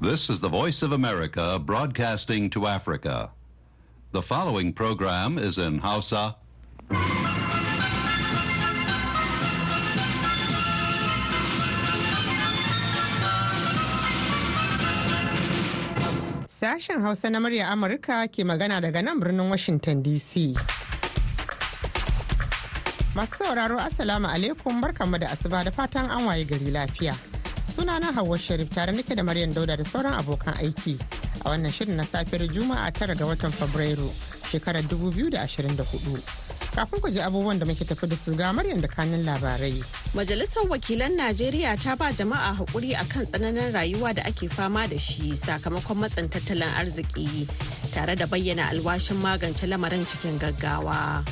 This is the Voice of America broadcasting to Africa. The following program is in Hausa. Sashen Hausa na murya Amurka ke magana daga nan birnin Washington DC. Masu sauraro Assalamu alaikum barkanmu da asuba da fatan an waye gari lafiya. Sunana Hauwa Sharif tare nake da Maryam Dauda da sauran abokan aiki a wannan shirin na safiyar Juma'a tara ga watan Fabrairu shekarar 2024. kafin ku ji abubuwan da muke tafi da su ga Maryam da kanin labarai. Majalisar Wakilan Najeriya ta ba jama'a haƙuri kan tsananin rayuwa da ake fama da shi sakamakon matsin tattalin arziki tare da bayyana alwashin magance lamarin cikin gaggawa.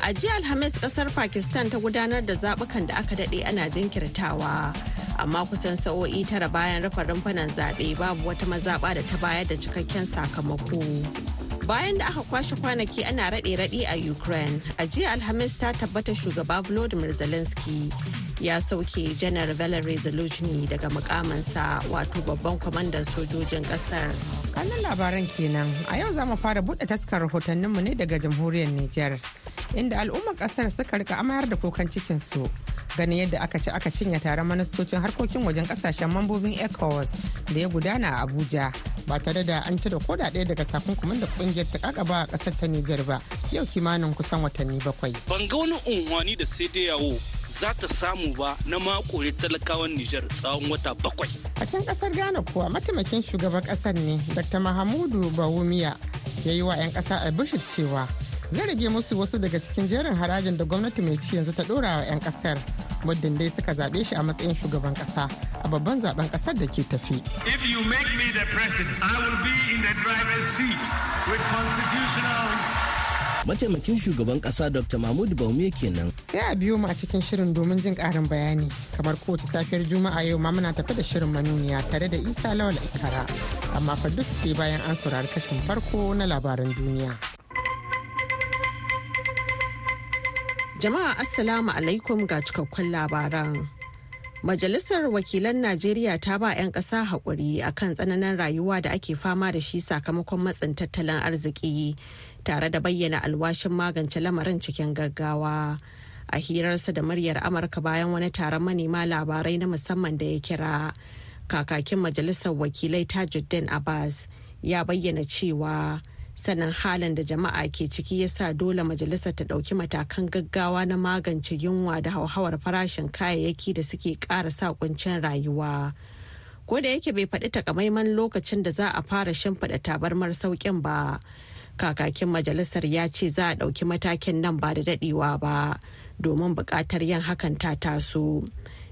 A jiya Alhamis ƙasar Pakistan ta gudanar da zaɓukan da aka daɗe ana jinkirtawa. Amma kusan sa'o'i tara bayan rufe rumfunan zaɓe babu wata mazaɓa da ta bayar da cikakken sakamako. bayan da aka kwashe kwanaki ana raɗe-raɗe a ukraine a jiya alhamis ta tabbata shugaba volodymyr zelensky ya sauke janar valery zelensky daga mukamansa wato babban kwamandan sojojin ƙasar kallon labaran kenan. A yau za mu fara buɗe taskar rahotanninmu ne daga jamhuriyar niger inda al'ummar ƙasar suka riƙa amayar da kukan cikinsu. Ganin yadda aka ci aka cinye taron ministocin harkokin wajen ƙasashen mambobin ecowas da ya gudana a abuja ba tare da an cire koda ɗaya daga takunkumin da ƙungiyar ta kakaba a ƙasar ta nijar ba yau kimanin kusan watanni bakwai ban ga wani unhwani da sai dai yawo za ta samu ba na makore talakawan Nijar tsawon wata bakwai. A can ƙasar Ghana kuwa mataimakin shugaban ƙasar ne Dr. Mahamudu Bawumiya ya yi wa 'yan kasa albishir cewa zai rage musu wasu daga cikin jerin harajin da gwamnati mai ci yanzu ta dora wa 'yan ƙasar muddin dai suka zaɓe shi a matsayin shugaban kasa a babban zaɓen ƙasar da ke tafi. If you make me the president, I will be in the driver's seat with constitutional mataimakin shugaban kasa dr mahmud baume kenan. Sai a biyo mu a cikin shirin domin jin karin bayani. Kamar kowace safiyar juma'a yau ma muna tafi da shirin manuniya tare da isa lawal ikara. Amma fa duk sai bayan an saurari kashin farko na labaran duniya. Jama'a Assalamu alaikum ga cikakkun labaran. Majalisar Wakilan Najeriya ta ba 'yan ƙasa haƙuri a kan tsananin rayuwa da ake fama da shi sakamakon matsin tattalin arziki tare da bayyana alwashin magance lamarin cikin gaggawa. A hirarsa da muryar Amurka bayan wani taron manema labarai na musamman da ya kira. Kakakin Majalisar Wakilai Tajuddin Abbas ya bayyana cewa. Sannan halin da jama'a ke ciki ya sa dole majalisar ta ɗauki matakan gaggawa na magance yunwa da hauhawar farashin kayayyaki da suke ƙara sa kuncin rayuwa. Ko da yake bai faɗi takamaiman lokacin da za a fara shimfiɗa tabarmar sauƙin ba kakakin majalisar ya ce za a ɗauki matakin nan ba da daɗewa ba domin buƙatar yin hakan ta taso.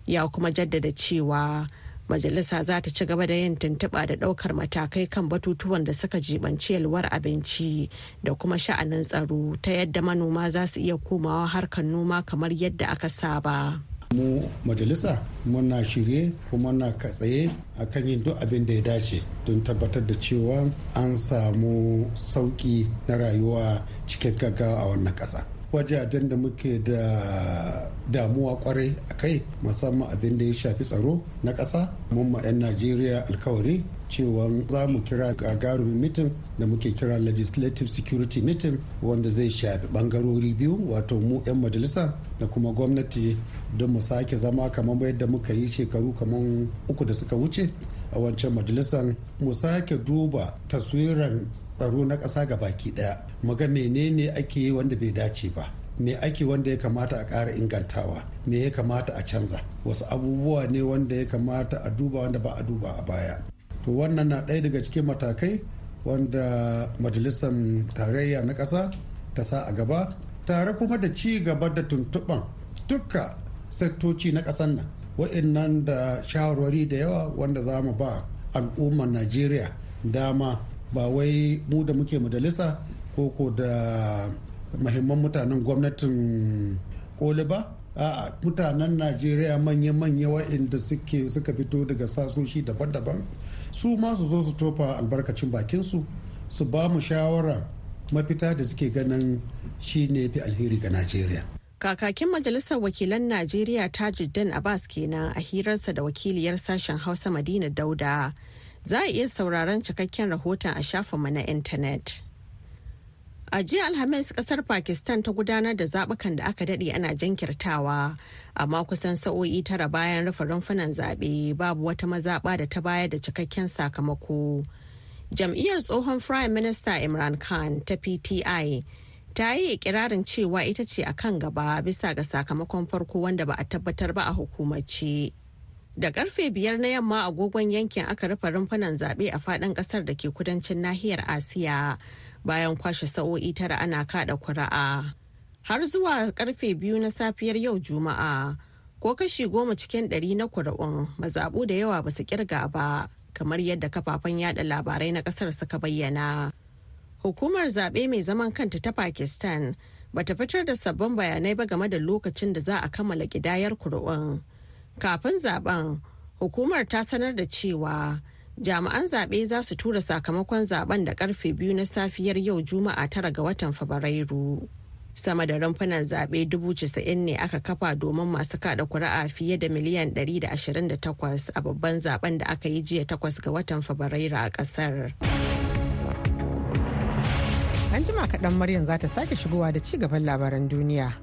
Ya kuma jaddada cewa majalisa za ta ci gaba da yin tuntuɓa da ɗaukar matakai kan batutuwan da suka jibanci yalwar abinci da kuma sha'anin tsaro ta yadda manoma za su iya komawa harkar noma kamar yadda aka saba. mu majalisa muna shirye kuma na katsaye kan yin duk abin da ya dace don tabbatar da cewa an samu sauƙi na rayuwa cikin gaggawa a wannan ƙasa. Wajajen da muke da damuwa ƙwarai a kai musamman abin da ya shafi tsaro na ƙasa. Mun ma 'yan najeriya alkawari cewa za mu kira gagarumin mitin da muke kira legislative security meeting wanda zai shafi bangarori biyu wato mu 'yan majalisa da kuma gwamnati don mu sake zama kamar yadda muka yi shekaru kamar uku da suka wuce. A wancan majalisar mu sake duba taswiran tsaro na ƙasa ga baki ɗaya. Mu ga menene ake yi wanda bai dace ba. Me ake wanda ya kamata a ƙara ingantawa. Me ya kamata a canza. Wasu abubuwa ne wanda ya kamata a duba wanda ba a duba a baya. To wannan na ɗaya daga cikin matakai wanda majalisar tarayya na ƙasa ta sa a gaba tare kuma da ci gaba da tuntuɓan dukka sektoci na ƙasar nan. Wa'annan da shawarwari da yawa wanda za mu ba al'ummar najeriya dama ba wai mu da muke majalisa ko ko da mahimman mutanen gwamnatin koli ba. A mutanen najeriya manya-manya wa'inda suke suka fito daga sasoshi daban-daban su ma su zo su tofa albarkacin bakinsu su ba mu shawara mafita da suke ganin shi ne fi alheri ga najeriya. Kakakin Majalisar Wakilan Najeriya Tajuddin Abbas kenan a hirarsa da wakiliyar sashen Hausa Madina Dauda. Za a iya sauraron cikakken rahoton a shafinmu na intanet. A jiya Alhamis ƙasar Pakistan ta gudanar da zaɓukan da aka daɗe ana jinkirtawa, amma kusan sa'o'i tara bayan rufe rumfunan zaɓe babu wata mazaɓa da ta bayar da cikakken sakamako. Jam'iyyar tsohon Prime Minister Imran Khan ta PTI ta yi ikirarin cewa ita ce a kan gaba bisa ga sakamakon farko wanda ba a tabbatar ba a hukumace. Da ƙarfe biyar na yamma agogon yankin aka rufe rumfunan zaɓe a faɗin ƙasar da ke kudancin nahiyar Asiya. bayan kwashe sa'o'i tara ana kada kuri'a har zuwa ƙarfe biyu na safiyar yau juma'a ko kashi goma cikin ɗari na kuri'un mazaɓu da yawa ba su ƙirga ba kamar yadda kafafen yada labarai na ƙasar suka bayyana hukumar zaɓe mai zaman kanta ta pakistan bata fitar da sabbin bayanai ba game da lokacin da za a kammala ƙidayar kuri'un kafin zaɓen hukumar ta sanar da cewa jami'an zaɓe za su tura sakamakon zaɓen da ƙarfe biyu na safiyar yau juma'a tara ga watan fabrairu sama da rumfunan zaɓe dubu casa'in ne aka kafa domin masu kada kuri'a fiye da miliyan 128 a babban zaɓen da aka yi jiya takwas ga watan fabrairu a ƙasar. An jima kaɗan maryam za ta sake shigowa da ci gaban labaran duniya.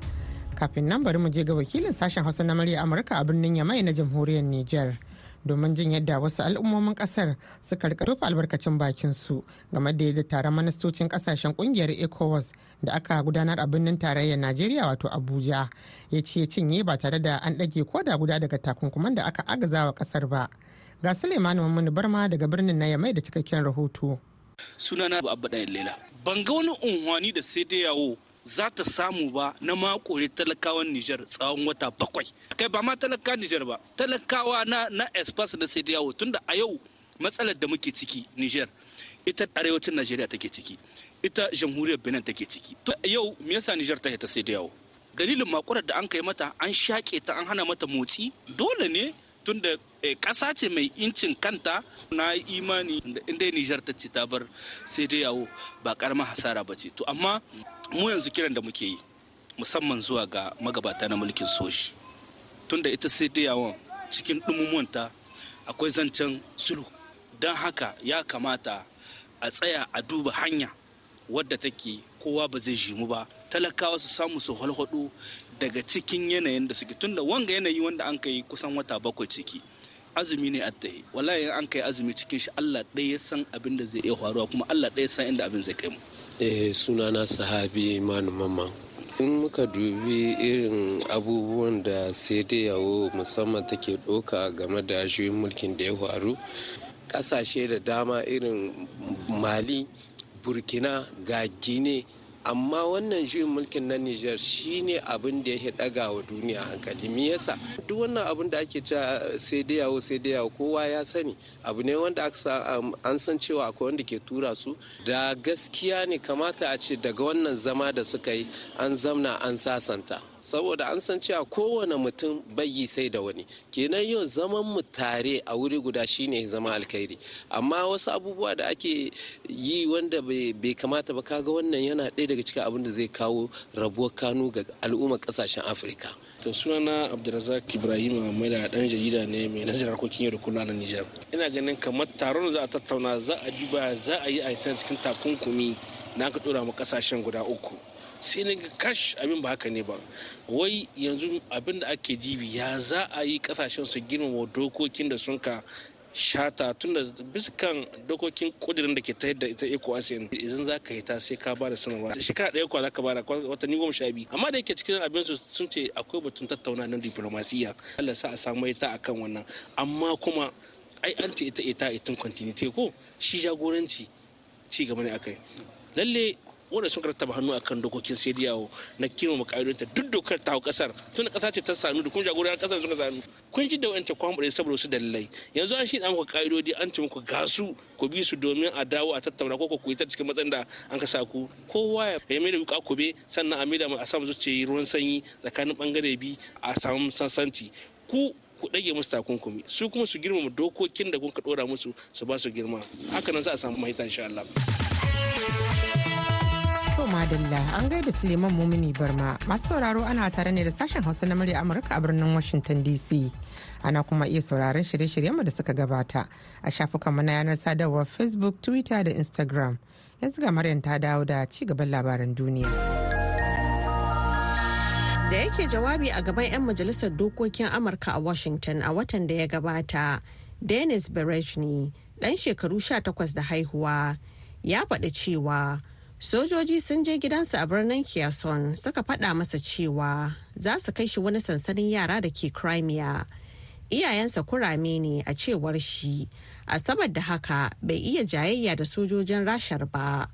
Kafin nan bari mu je ga wakilin sashen hausa na murya amurka a birnin yamai na jamhuriyar niger domin jin yadda wasu al'ummomin ƙasar suka riƙa rufe albarkacin bakin su game da yadda taron ministocin ƙasashen ƙungiyar ecowas da aka gudanar a birnin tarayyar najeriya wato abuja ya ce cinye ba tare da an ɗage ko da guda daga takunkuman da aka agazawa ƙasar ba. Ga suleiman mamman barma daga birnin na yamai da cikakken rahoto. Sunana abu ɗayan lela. Ban ga wani unhwani da sai dai yawo za ta samu ba na makore talakawan Nijar tsawon wata bakwai. Kai ba ma talaka Nijar ba, talakawa na na espas da sai yawo tunda a yau matsalar da muke ciki Nijar ita arewacin Najeriya take ciki, ita jamhuriyar Benin take ciki. To yau me yasa Nijar ta ta sai yawo? Dalilin makurar da an kai mata an shaƙe ta an hana mata motsi dole ne tunda ƙasa ce mai incin kanta na imani inda Nijar ta ce ta bar sai dai yawo ba karamar hasara ba ce. To amma mu yanzu kiran da muke yi musamman zuwa ga magabata na mulkin soji tunda ita sai dai yawon cikin ɗumumuwanta akwai zancen sulhu don haka ya kamata a tsaya a duba hanya wadda take kowa ba zai jimu ba. Talakawa su samu su halhado daga cikin yanayin da suke. Tunda wanga yanayi wanda an kai kusan wata bakwai ciki azumi ne a tsaye. Wallahi an kai azumi cikin shi Allah ɗaya ya san abin da zai iya faruwa kuma Allah ɗaya san inda abin zai kai mu. Eh sunana sahabi manu mamman. In muka dubi irin abubuwan da sai dai yawo musamman take ɗauka game da juyin mulkin da ya faru ƙasashe da dama irin mali burkina ga gine amma wannan juyin mulkin na Nijar shine abin da ya daga wa duniya hankali. Me yasa? Duk wannan abin da ake cewa sai dai yawo sai dai yawo kowa ya sani. Abu ne wanda an san cewa akwai wanda ke tura su. Da gaskiya ne kamata a ce daga wannan zama da suka yi an zamna an sasanta. Saboda an san cewa kowane mutum bai sai da wani. Kenan yau zaman mu tare a wuri guda shine zama alkhairi. Amma wasu abubuwa da ake yi wanda bai kamata ba kaga wannan yana ɗaya daga cikin abin da zai kawo rabuwar kanu ga al'ummar ƙasashen afirka. To sunana abdulrazak ibrahim mai da dan jarida ne mai nazarin harkokin yau da kullum na nijar. Ina ganin kamar taron za a tattauna za a duba za a yi a cikin takunkumi na aka dora mu ƙasashen guda uku. Sai na ga kash abin ba haka ne ba. Wai yanzu abin da ake dibi ya za a yi ƙasashen su girmama dokokin da sun ka shata tun da biskan dokokin kudirin da ke ta da ita eco asin idan za ka yi ta sai ka ba da sanarwa. Shekara ɗaya kwa za ka ba da watanni goma sha biyu. Amma da yake cikin abin su sun ce akwai batun tattauna na diplomasiya. Allah sa a samu ita akan wannan. Amma kuma ai an ce ita ita itin continuity ko shi jagoranci ci gaba ne akai lalle wanda sun rattaba hannu akan dokokin sai yawo na kirma maka'idunta duk dokar ta hau ƙasar tun da kasa ce ta sanu da kuma jagoran ƙasar suka sanu. Kun ji da wancan kwamfure saboda wasu dalilai. Yanzu an shi da muku ka'idodi an ce muku gasu ku bi su domin a dawo a tattauna ko ku yi ta cikin matsayin da an ka sa ku. Kowa ya mai da wuka kube sannan a maida a samu zuciya ruwan sanyi tsakanin ɓangare bi a samu sansanci ku ku ɗage musu takunkumi. Su kuma su girmama dokokin da kun ka ɗora musu su ba su girma. Haka nan za a samu mahita insha Allah. To madalla an gaida Suleiman Mumini Barma masu sauraro ana tare ne da sashen Hausa na murya Amurka a birnin Washington DC. Ana kuma iya sauraron shirye-shiryenmu da suka gabata a shafukanmu na yanar sadarwar Facebook, Twitter da Instagram. Yanzu ga Maryam ta dawo da ci gaban labaran duniya. Da yake jawabi a gaban 'yan majalisar dokokin Amurka a Washington a watan da ya gabata, Dennis Berejny, ɗan shekaru 18 da haihuwa, ya faɗi cewa sojoji sun je gidansa a birnin Kherson suka faɗa masa cewa za su kai shi wani sansanin yara da ke Crimea. Iyayensa kurame ne a cewar shi, a saboda haka bai iya jayayya da sojojin rashar ba.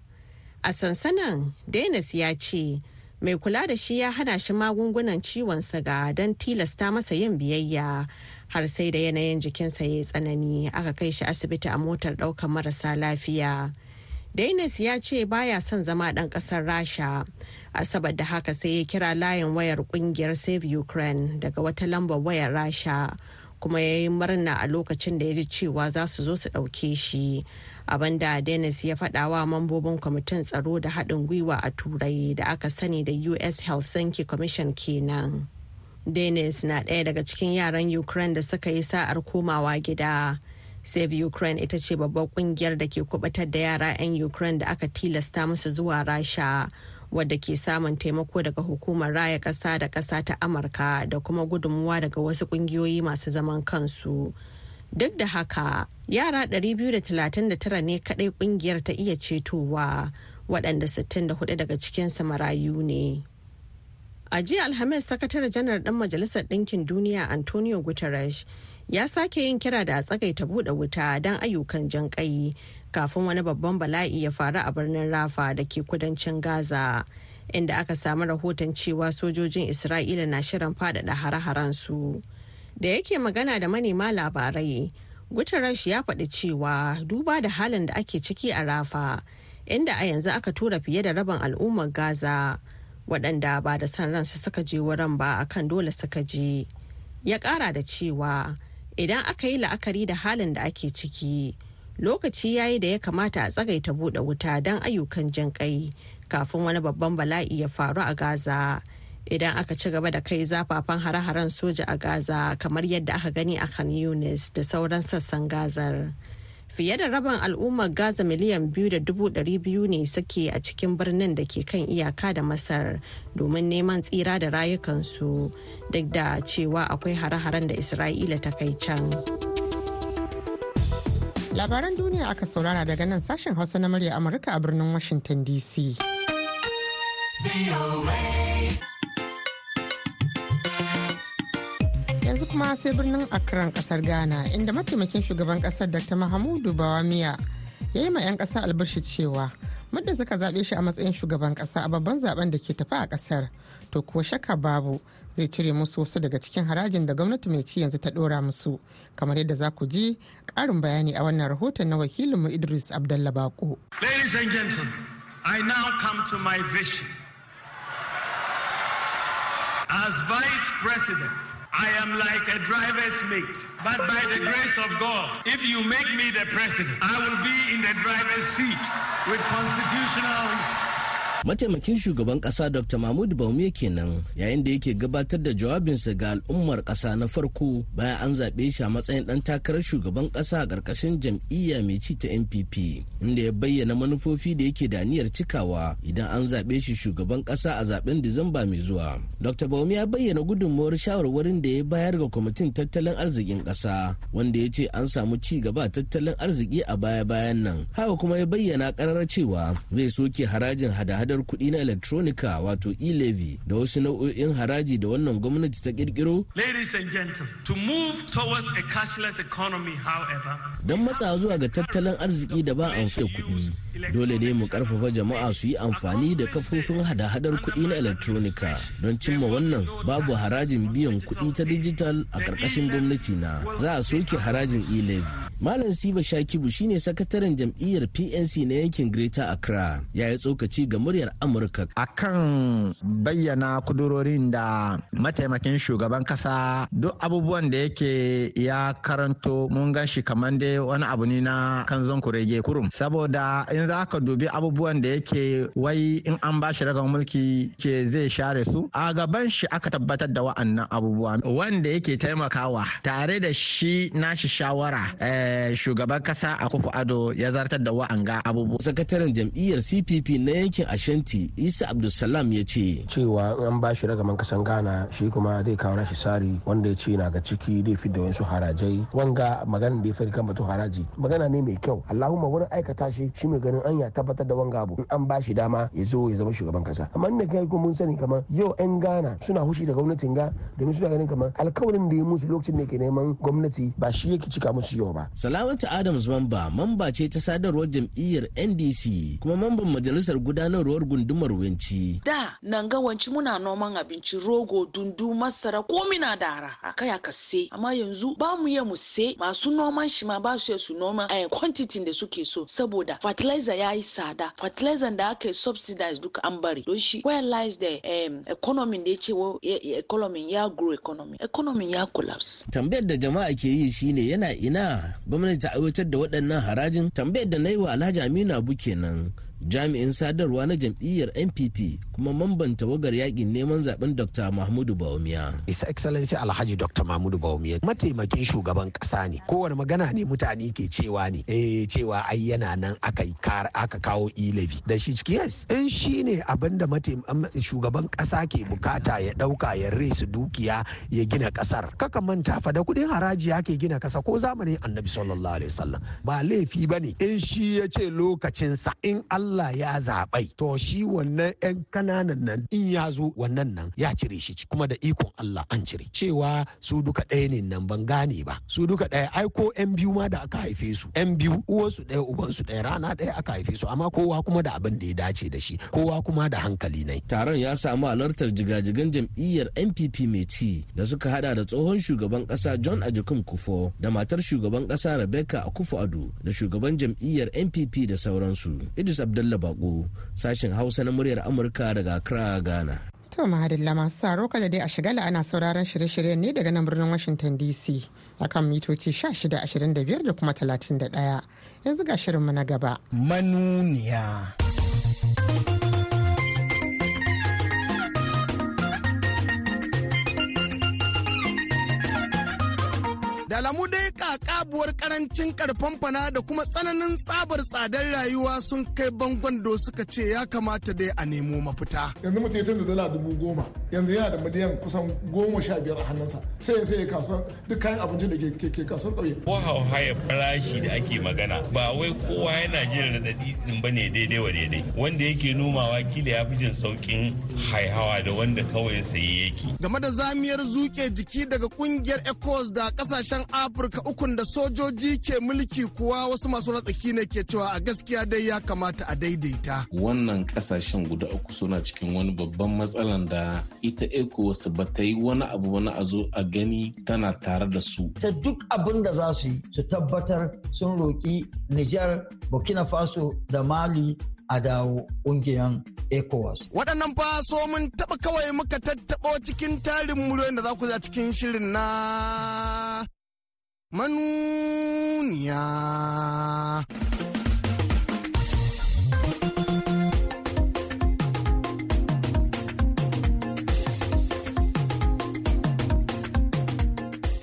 A sansanin, Dennis ya ce, mai kula da shi ya hana shi magungunan ciwon siga don tilasta masa yin biyayya har sai da yanayin jikinsa ya yi tsanani aka kai shi asibiti a motar ɗaukar marasa lafiya. Dainis ya ce baya son zama ɗan ƙasar Rasha, a saboda haka sai ya kira layin wayar ƙungiyar Save Ukraine daga wata lambar wayar Rasha, kuma ya yi murna a lokacin da ya ji cewa za su zo su ɗauke shi. abin da Dennis ya faɗa wa mambobin kwamitin tsaro da haɗin gwiwa a turai da aka sani da US Helsinki Commission kenan. Dennis na ɗaya daga cikin yaran Ukraine da suka yi sa'ar komawa gida. Save Ukraine ita ce babbar ƙungiyar da ke kubatar da yara 'yan Ukraine da aka tilasta musu zuwa Rasha. wadda ke samun taimako daga hukumar raya ƙasa da ƙasa ta amurka da kuma gudunmuwa daga wasu ƙungiyoyi masu zaman kansu duk da haka yara 239 ne kadai ƙungiyar ta iya cetowa waɗanda 64 daga cikinsa marayu ne a jiya alhamis sakatare janar ɗan majalisar ɗinkin duniya antonio guterres ya sake yin kira da a tsagaita buɗe wuta don ayyukan jan ƙai kafin wani babban bala'i ya faru a birnin rafa da ke kudancin gaza inda aka samu rahoton cewa sojojin isra'ila na shirin faɗaɗa hare-haren su da yake magana da manema labarai Guterres ya faɗi cewa duba da halin da ake ciki a rafa inda a yanzu aka tura fiye da rabin al'ummar gaza waɗanda ba da san ransu suka je wurin ba akan dole suka je. Ya ƙara da cewa idan aka yi la'akari da halin da ake ciki lokaci ya yi da ya kamata a tsagaita buɗe wuta don ayyukan jin kai kafin wani babban bala'i ya faru a gaza. Idan aka ci gaba da kai zafafan hare-haren soja a gaza kamar yadda aka gani a khan yunis da sauran sassan gazar. Fiye da rabin al'ummar gaza miliyan biyu da dubu ɗari biyu ne suke a cikin birnin da ke kan iyaka da masar domin neman tsira da rayukansu duk da cewa akwai hare-haren da isra'ila ta kai can. Labaran duniya aka saurara daga nan sashen hausa na murya amurka a birnin washington dc yanzu kuma sai birnin akran ƙasar ghana inda mataimakin shugaban ƙasar dr mahamudu bawamiya ya yi ma 'yan kasa albashi cewa muddin suka zaɓe shi a matsayin shugaban kasa a babban zaɓen da ke tafi a ƙasar to kuwa shakka babu zai cire musu wasu daga cikin harajin da gwamnati mai ci yanzu ta ɗora musu kamar yadda za ku ji ƙarin bayani a wannan rahoton na wakilinmu idris abdallah bako Ladies and gentlemen, I now come to my vision. As Vice President, I am like a driver's mate. But by the grace of God, if you make me the president, I will be in the driver's seat with constitutional mataimakin shugaban kasa dr mahmud baume kenan yayin da yake gabatar da jawabinsa ga al'ummar kasa na farko bayan an zaɓe shi a matsayin ɗan takarar shugaban kasa a ƙarƙashin jam'iyya mai ci ta npp inda ya bayyana manufofi da yake da niyyar cikawa idan an zaɓe shi shugaban kasa a zaɓen disamba mai zuwa. Dr baume ya bayyana gudunmawar shawarwarin da ya bayar ga kwamitin tattalin arzikin ƙasa wanda ya ce an samu ci gaba tattalin arziki a baya-bayan nan. Haka kuma ya bayyana ƙarar cewa zai soke harajin hada-hada hadar kuɗi na electronica wato e-levy da wasu nau'o'in haraji da wannan gwamnati ta kirkiro. Ladies and gentlemen, to move towards a cashless economy, however, don matsa zuwa ga tattalin arziki da ba amfani kuɗi dole ne mu ƙarfafa jama'a su yi amfani da kafofin hada-hadar kuɗi na electronica. Don cimma wannan babu harajin biyan kuɗi ta digital a ƙarƙashin gwamnati na. Za a soke harajin e-levy. Malam siba shakibu shine sakataren jam'iyyar pnc na yankin greater accra. Ya yi tsokaci ga muryar amurka. Akan bayyana kudurorin da mataimakin shugaban kasa duk abubuwan da yake ya karanto mun gan shi kamar dai wani abu ne na kanzon kurege kurum. Saboda in za ka dubi abubuwan da yake wai in an ba shi ragar mulki ke zai share su a gaban shi aka tabbatar da wa'annan abubuwa. Wanda yake taimakawa tare da shi nashi shawara shugaban kasa a kufu ado ya zartar da wa'anga abubuwa. Sakataren jam'iyyar cpp na yankin ashanti isa abdulsalam ya ce cewa an ba shi ragaman kasan ghana shi kuma zai kawo nashi sari wanda ya ce na ga ciki zai fi da wasu harajai. Wanga magana da ya fari kan batun haraji magana ne mai kyau. Allahumma wurin aikata shi shi mai ganin an ya tabbatar da wanga abu. In an ba shi dama ya zo ya zama shugaban kasa. Amma inda kai kuma mun sani kamar yau yan ghana suna hushi da gwamnatin ga domin suna ganin kamar alkawarin da ya musu lokacin da ke neman gwamnati ba shi yake cika musu yau ba. Salamatu adams mamba mamba ce ta sadarwar jam'iyyar ndc kuma mamban majalisar gudanarwar gundumar winci da nan ga wanci muna noman abinci rogo dundu masara komi na da araha kai aka se amma yanzu ba mu iya mu se masu noman shi ma ba su su noma a quantity da suke so. Saboda fertilizer ya yi tsada. Fertilizer da aka subsidize duka an bari. Don shi where lies the um, economy da ya ce economy ya grow economy. Economy ya collapse. Tambayar da jama'a ke yi shine yana ina? Gwamnati ta aiwatar da waɗannan harajin. Tambayar da na yi wa alhaji aminu abu kenan. Jami'in sadarwa na jam'iyyar npp kuma mamban tawagar yaƙin neman zaɓen dr mahmudu bawumia. His excellency alhaji dr mahmudu bawumia mataimakin shugaban kasa ne. Kowane magana ne mutane ke cewa ne. Eh cewa ai yana nan aka aka kawo ilabi da shi ciki yes. In shi ne abin da shugaban kasa ke buƙata ya ɗauka ya resu dukiya ya gina ƙasar kaka manta fa da kuɗin haraji yake gina kasa ko zamanin annabi sallallahu alaihi wasallam. Ba laifi ba ne in shi ya ce lokacinsa in Allah Allah ya zaɓai. To shi wannan 'yan ƙananan nan in ya zo wannan nan ya cire shi kuma da ikon Allah an cire. Cewa su duka ɗaya ne nan ban gane ba. Su duka ɗaya ai ko 'yan biyu ma da aka haife su. 'yan biyu uwansu ɗaya ubansu ɗaya rana ɗaya aka haife su. Amma kowa kuma da abin da ya dace da shi. Kowa kuma da hankali ne. Taron ya samu halartar jigajigan jam'iyyar NPP mai ci da suka hada da tsohon shugaban ƙasa John Ajikun Kufo da matar shugaban ƙasa Rebecca Akufo Ado da shugaban jam'iyyar NPP da sauransu. Idris Abdullah Bako, sashen Hausa na muryar Amurka daga Accra, Ghana. To mahadalla masu saro kada dai a shigala ana sauraron shirye-shiryen ne daga nan birnin Washington DC akan mitoci 1625 da kuma 31. Yanzu ga shirinmu na gaba. Manuniya. Da alamu dai kakabuwar ƙarancin karfan fana da kuma tsananin tsabar tsadar rayuwa sun kai bangon da suka ce ya kamata dai a nemo mafita. yanzu mutum ya da dala dubu goma yanzu yana da miliyan kusan goma sha biyar a hannunsa sai sai ya kasuwa duk kayan abincin da ke kasuwar ƙauye. ko hauhaya farashi da ake magana ba wai kowa yana jin raɗaɗi ɗin ba ne daidai wa daidai wanda yake nomawa kila ya fi jin sauƙin haihawa da wanda kawai saye yake. game da zamiyar zuke jiki daga ƙungiyar ecos da ƙasashen afirka ukun da sojoji ke mulki kuwa wasu masu ratsaki ne ke cewa a gaskiya dai ya kamata a daidaita wannan ƙasashen guda uku suna cikin wani babban matsalan da ita ecowas ba ta yi wani abu wani a zo a gani tana tare da su ta duk abin da za su yi su tabbatar sun roƙi nijar burkina faso da mali a dawo ƙungiyar ECOWAS. Waɗannan fa so mun taɓa kawai muka tattaɓo cikin tarin muryoyin da za ku za cikin shirin na manuniya.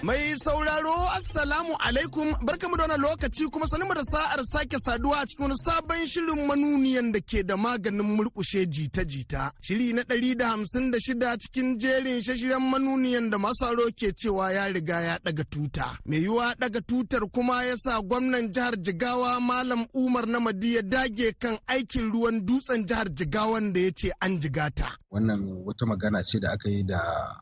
Mai sauraro Assalamu alaikum barkamu da wannan lokaci kuma sanin da sa'ar sake saduwa a cikin wani sabon shirin manuniyan da ke da maganin murkushe jita-jita. Shiri na ɗari da hamsin da shida cikin jerin shashiren manuniyan da masu aro ke cewa ya riga ya ɗaga tuta. Mai yiwa ɗaga tutar kuma ya sa gwamnan jihar Jigawa Malam Umar Namadi ya dage kan aikin ruwan dutsen jihar Jigawan da ya ce an jigata. Wannan wata magana ce da aka yi da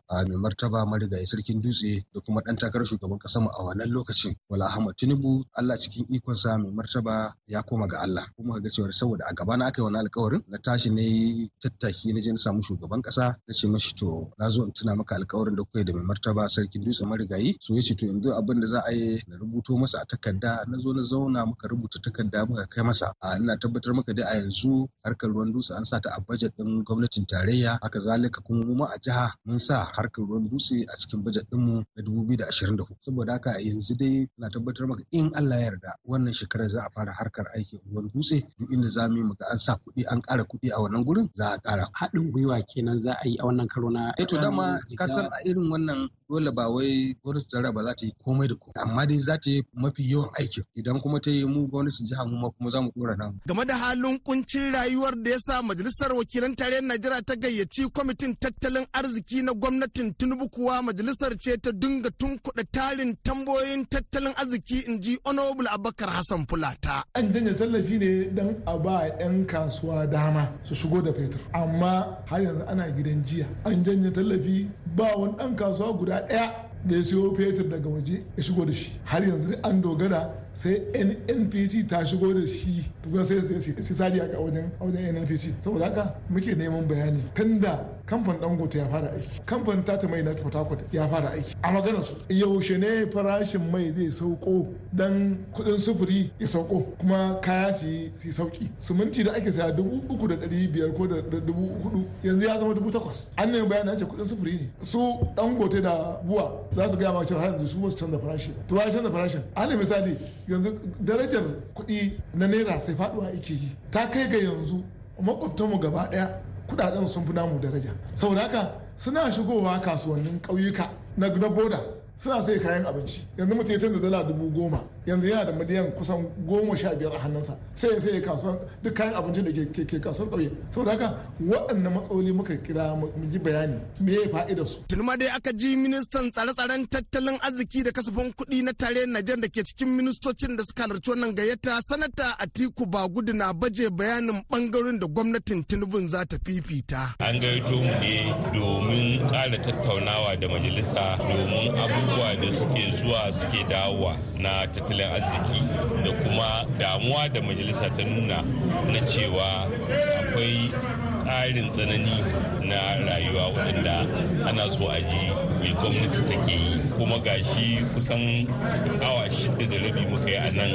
mai martaba marigayi sarkin dutse da kuma ɗan takarar shugaban ƙasar mu a wannan lokacin. Wala ahmad tinubu allah cikin ikonsa mai martaba ya koma ga allah. Kuma ga cewa saboda a gaba na aka yi wani alkawarin na tashi ne tattaki na je na samu shugaban kasa na ce mashi to na zo in tuna maka alkawarin da kuka yi da mai martaba sarkin dutsen marigayi. So ya ce to yanzu abin da za a yi na rubuto masa a takarda. Na zo na zauna muka rubuta takarda muka kai masa. A ina tabbatar maka dai a yanzu harkar ruwan dutse an sa ta a bajet din gwamnatin tarayya. Haka zalika kuma mu a jiha mun sa harkar ruwan dutse a cikin bajet dinmu na 2024 saboda haka yanzu dai na tabbatar maka in Allah ya yarda wannan shekarar za a fara harkar aikin ruwan dutse. Duk inda za mu yi muka an sa kuɗi an ƙara kuɗi a wannan gurin za a ƙara. Haɗin gwiwa kenan za a yi a wannan karo na eh to dama ka san a irin wannan dole ba wai gwamnatin tarayya ba za ta yi komai da komai amma dai za ta yi mafi yawan aikin. Idan kuma ta yi mu gwamnatin jiha mu kuma za mu dora nan game da halin kuncin rayuwar da ya sa majalisar wakilan tarayyar Najeriya ta gayyaci kwamitin tattalin arziki na gwamnatin Tinubu kuwa majalisar ce ta dinga tunkuɗa tarin tambayoyin tattalin arziki in ji Honorable Abubakar Hassan Fulata. An janye tallafi ne don a ba 'yan kasuwa dama su shigo da fetur. Amma har yanzu ana gidan jiya. An janye tallafi ba wani ɗan kasuwa guda ɗaya da ya siyo fetur daga waje ya shigo da shi. Har yanzu an dogara sai nnpc ta shigo da shi. Tukuna sai sai sari a wajen wajen nnpc saboda haka muke neman bayani tunda kamfan dangote ya fara aiki. Kamfan tata mai na port ya fara aiki. A maganar su yaushe ne farashin mai zai sauko dan kuɗin sufuri ya sauko kuma kaya su yi sauƙi siminti da ake saya dubu uku da ɗari biyar ko da dubu huɗu yanzu ya zama dubu takwas. An nemi bayani ce kuɗin sufuri ne. Su dangote da buwa za su gaya ma cewa har yanzu su ba su canza farashi to ba canza farashin? Alal misali yanzu darajar kuɗi na naira sai faɗuwa yake yi. Ta kai ga yanzu makwabtanmu gaba ɗaya kuɗaɗen sun fi namu daraja. Saboda haka suna shigowa kasuwannin ƙauyuka na boda suna sai kayan abinci. Yanzu mutum ya canza dala dubu goma yanzu yana da miliyan kusan goma sha biyar a hannunsa sai sai kasuwan duk kayan abincin da ke kasuwar ƙauye saboda haka waɗannan matsaloli muka kira mu ji bayani me ya fa'idar su. tunuma dai aka ji ministan tsare-tsaren tattalin arziki da kasafin kuɗi na tare Najar da ke cikin ministocin da suka halarci wannan gayyata sanata Atiku Bagudu na baje bayanin ɓangaren da gwamnatin Tinubu za ta fifita. An gayyato mu ne domin ƙara tattaunawa da majalisa domin abubuwa da suke zuwa suke dawowa na tattalin arziki da kuma damuwa da majalisa ta nuna na cewa akwai ƙarin tsanani na rayuwa waɗanda ana so a ji mai gwamnati take yi. Kuma gashi kusan awa shida da rabi muka yi a nan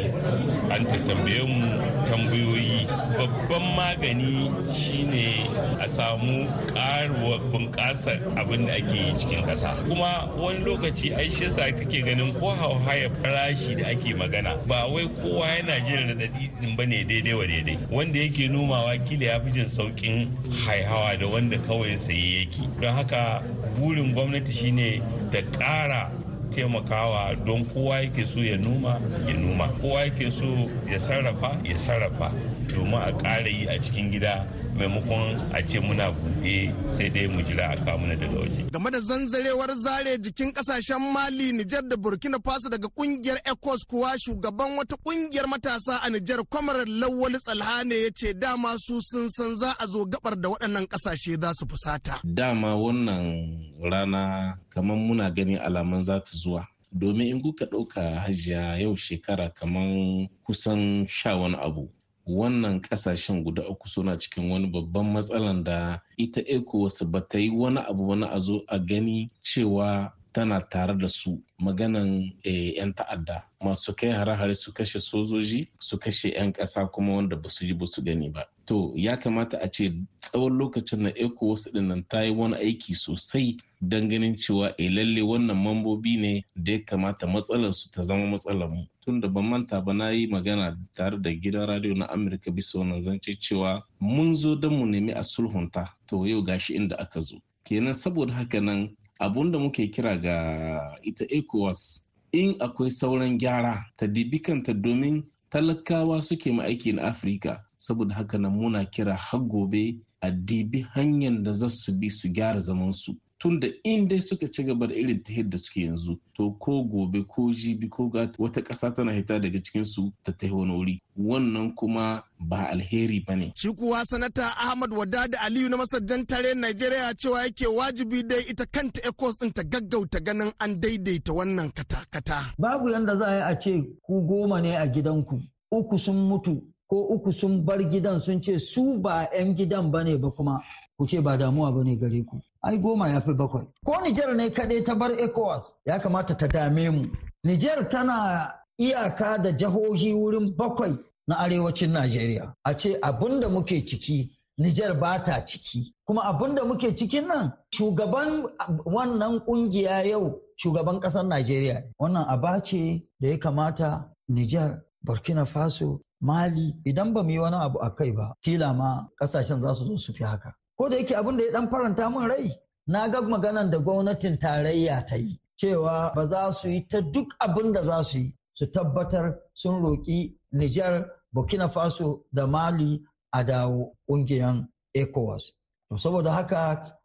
an tambaye mu tambayoyi. Babban magani shine a samu ƙaruwa bunƙasar abin da ake yi cikin ƙasa. Kuma wani lokaci ai shi sa kake ganin ko hauhaya farashi da ake magana ba wai kowa yana jin raɗaɗi ba ne daidai wa daidai. Wanda yake nomawa kila ya fi jin sauƙin haihawa da wanda kawai saye yake. Don haka burin gwamnati shine ta ƙara taimakawa don kowa yake so ya noma ya noma kowa yake so ya sarrafa ya sarrafa domin a ƙara yi a cikin gida maimakon a ce muna buɗe sai dai mu jira a kawo daga waje. Game da zanzarewar zare jikin ƙasashen Mali, Nijar da Burkina Faso daga ƙungiyar ECOWAS kuwa shugaban wata ƙungiyar matasa a Nijar kwamar Lawal Tsalhane ya ce dama su sun san za a zo gabar da waɗannan ƙasashe za su fusata. Dama wannan rana kamar muna ganin alamun za ta zuwa. Domin in kuka ɗauka hajiya yau shekara kamar kusan sha wani abu wannan ƙasashen guda uku suna cikin wani babban matsalan da ita ecowas ba ta yi wani abu wani a zo a gani cewa tana tare da su maganan 'yan ta'adda. Masu kai hare-hare su kashe sojoji su kashe 'yan ƙasa kuma wanda ba su ji ba su gani ba. To ya kamata a ce tsawon lokacin na ecowas ɗin nan ta yi wani aiki sosai don ganin cewa e lalle wannan mambobi ne da ya kamata matsalar su ta zama matsalar mu. Tun da ban manta ba na yi magana tare da gidan radio na amurka bisa wannan zance cewa mun zo don mu nemi a sulhunta. To yau gashi inda aka zo. Kenan saboda haka nan abun da muke kira ga ita ecowas in akwai sauran gyara ta kanta domin talakawa suke ma aiki na afirka. Saboda haka nan muna kira har gobe a dibi hanyar da za su bi su gyara zamansu. Tunda in dai suka ci gaba da irin ta da suke yanzu to ko gobe ko jibi ko wata ƙasa tana hita daga cikin su ta tahi wani wuri wannan kuma ba alheri ba ne. Shi kuwa sanata Ahmad Wadada Aliyu na masajjan tare Najeriya cewa yake wajibi dai ita kanta ECOWAS ɗin ta gaggauta ganin an daidaita wannan kata-kata. Babu yanda za a yi a ce ku goma ne a gidanku, uku sun mutu ko uku sun bar gidan sun ce su ba 'yan gidan ba ne ba kuma ku ce ba damuwa ba ne gare ku. Ai goma ya fi bakwai. Ko Nijar ne kaɗai ta bar ECOWAS ya kamata ta dame mu. Nijar tana iyaka da jihohi wurin bakwai na arewacin Najeriya. A ce abin da muke ciki Nijar ba ta ciki. Kuma abin da muke cikin nan shugaban wannan ƙungiya yau shugaban ƙasar Najeriya. Wannan aba ce da ya kamata Nijar, Burkina Faso, Mali idan ba mu yi wani abu a kai ba, kila ma ƙasashen za su zo su fi haka. Ko da yake abin da ya ɗan faranta min rai, na ga maganan da gwamnatin tarayya ta yi. Cewa ba za su yi ta duk abin da za su yi su tabbatar sun roƙi Nijar, Burkina Faso da Mali a dawo ƙungiyar ECOWAS. To saboda haka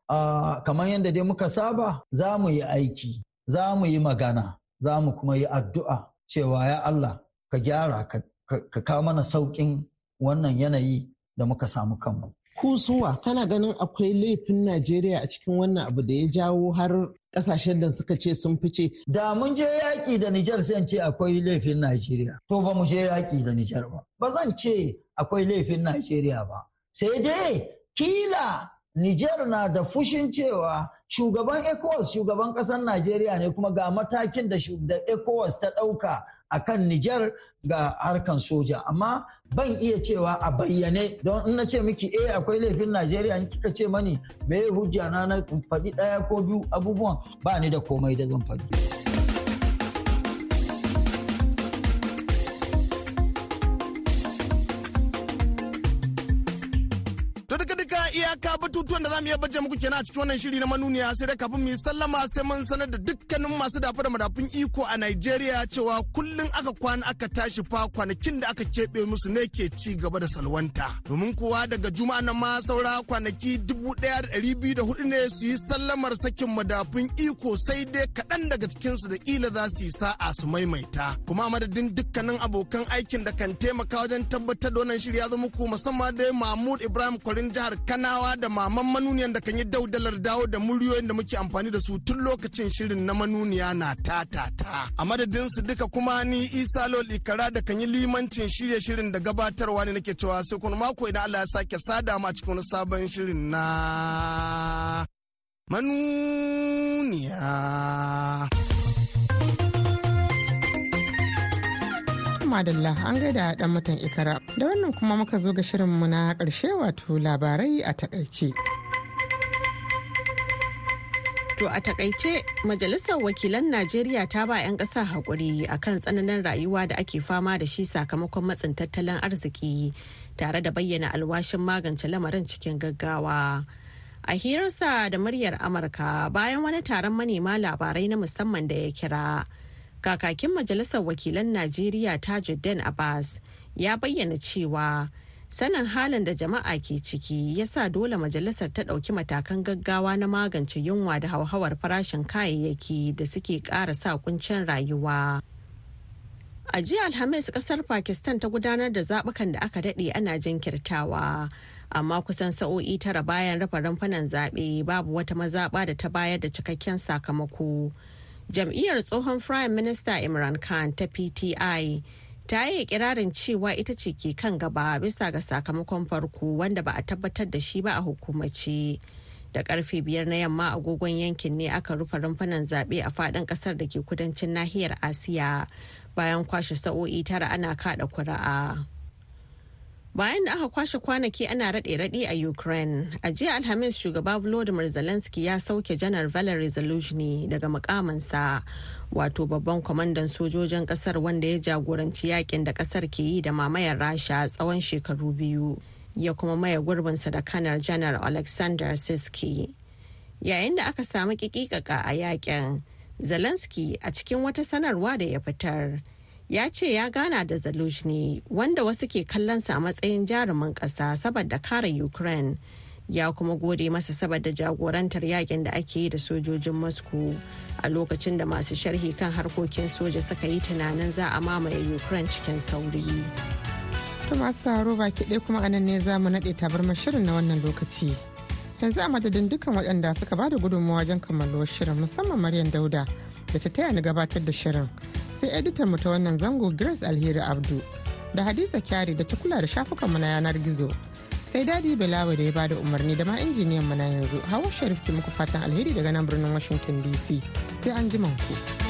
kamar yadda dai muka saba za mu yi aiki, za mu yi magana, za mu kuma yi addu'a cewa ya Allah ka gyara ka kawo mana sauƙin wannan yanayi da muka samu kanmu. Kusuwa kana ganin akwai laifin Najeriya a cikin wannan abu da ya jawo har ƙasashen da suka ce sun fice. Da mun je yaƙi da Nijar sai ce akwai laifin Najeriya. To ba mu je yaƙi da Nijar ba. Ba zan ce akwai laifin Najeriya ba. Sai dai kila Nijar na da fushin cewa shugaban ECOWAS shugaban ƙasar Najeriya ne kuma ga matakin da ECOWAS ta ɗauka a kan Nijar ga harkan soja. Amma ban iya cewa a bayyane don in na ce miki eh akwai laifin Najeriya in kika ce mani me hujja na na faɗi ɗaya ko biyu abubuwan ba ni da komai da zan faɗi. Batutuwan da za mu iya baje muku kenan a cikin wannan shiri na manuniya sai da kafin mu yi sallama sai mun sanar da dukkanin masu dafa da madafun iko a Najeriya cewa kullum aka kwana aka tashi fa kwanakin da aka keɓe musu ne ke ci gaba da salwanta. Domin kuwa daga juma'a nan ma saura kwanaki dubu ɗaya da ɗari biyu da huɗu ne su yi sallamar sakin madafun iko sai dai kaɗan daga cikinsu da ƙila za su yi sa'a su maimaita. Kuma madadin dukkanin abokan aikin da kan taimaka wajen tabbatar da wannan shiri ya zo muku musamman dai Mahmud Ibrahim Kwarin jihar Kanawa da maman manuniyan da kan yi daudalar dawo da muryoyin da muke amfani da su tun lokacin shirin na manuniya na ta ta ta. A madadin su duka kuma ni isa lol ikara da kan yi limancin shirye shirin da gabatarwa ne nake cewa sai kuma mako idan allah ya sake sada ma cikin wani sabon shirin na manuniya. Madalla an gaida dan mutan ikara da wannan kuma muka zo ga shirinmu na ƙarshe wato labarai a taƙaice. To a taƙaice Majalisar Wakilan Najeriya ta ba 'yan ƙasa haƙuri a kan tsananin rayuwa da ake fama da shi sakamakon matsin tattalin arziki tare da bayyana alwashin magance lamarin cikin gaggawa. A hirarsa da muryar Amurka bayan wani taron manema labarai na musamman da ya kira. Kakakin Majalisar Wakilan Najeriya Tajuddin Abbas ya bayyana cewa sanin halin da jama'a ke ciki ya sa dole majalisar ta ɗauki matakan gaggawa na magance yunwa da hauhawar farashin kayayyaki da suke ƙara sa kuncin rayuwa. A jiya Alhamis ƙasar Pakistan ta gudanar da zaɓukan da aka daɗe ana jinkirtawa. Amma kusan sa'o'i tara bayan rufe rumfunan zaɓe babu wata mazaɓa da ta bayar da cikakken sakamako. Jam'iyyar tsohon Prime Minister Imran Khan ta PTI ta yi kirarin cewa ita ce ke kan gaba bisa ga sakamakon farko wanda ba a tabbatar da shi ba a hukumace da ƙarfe biyar na yamma agogon yankin ne aka rufe rumfunan zaɓe a faɗin ƙasar da ke kudancin nahiyar asiya bayan kwashe sa'o'i tara ana kaɗa kuri'a. Bayan da aka kwashe kwanaki ana raɗe-raɗe a ukraine a jiya alhamis shugaba volodymyr zelensky ya sauke janar valery zelensky daga mukaminsa wato babban kwamandan sojojin ƙasar wanda ya jagoranci yaƙin da ƙasar ke yi da mamayar rasha tsawon shekaru biyu ya kuma maye gurbinsa da kanar janar alexander siski yayin da aka samu kikikaka a yaƙin zelensky a cikin wata sanarwa da ya fitar ya ce ya gana da Zaluzhny wanda wasu ke kallonsa a matsayin jarumin ƙasa saboda kare Ukraine. Ya kuma gode masa saboda jagorantar yaƙin da ake yi da sojojin moscow a lokacin da masu sharhi kan harkokin soja suka yi tunanin za a mamaye ukraine cikin sauri. To masu saro baki ɗaya kuma a nan ne za mu naɗe tabarmar shirin na wannan lokaci. Yanzu a madadin dukkan waɗanda suka ba da gudunmawa wajen kammaluwar shirin musamman maryam dauda da ta taya ni gabatar da shirin. Sai editan mu ta wannan zango grace alheri abdu da hadiza kyari da ta kula da shafukanmu na yanar gizo sai daɗi balawa da ya ba da umarni da ma injiniyan mu na yanzu hawa sharif ki muku fatan alheri daga nan birnin washington dc sai an ku.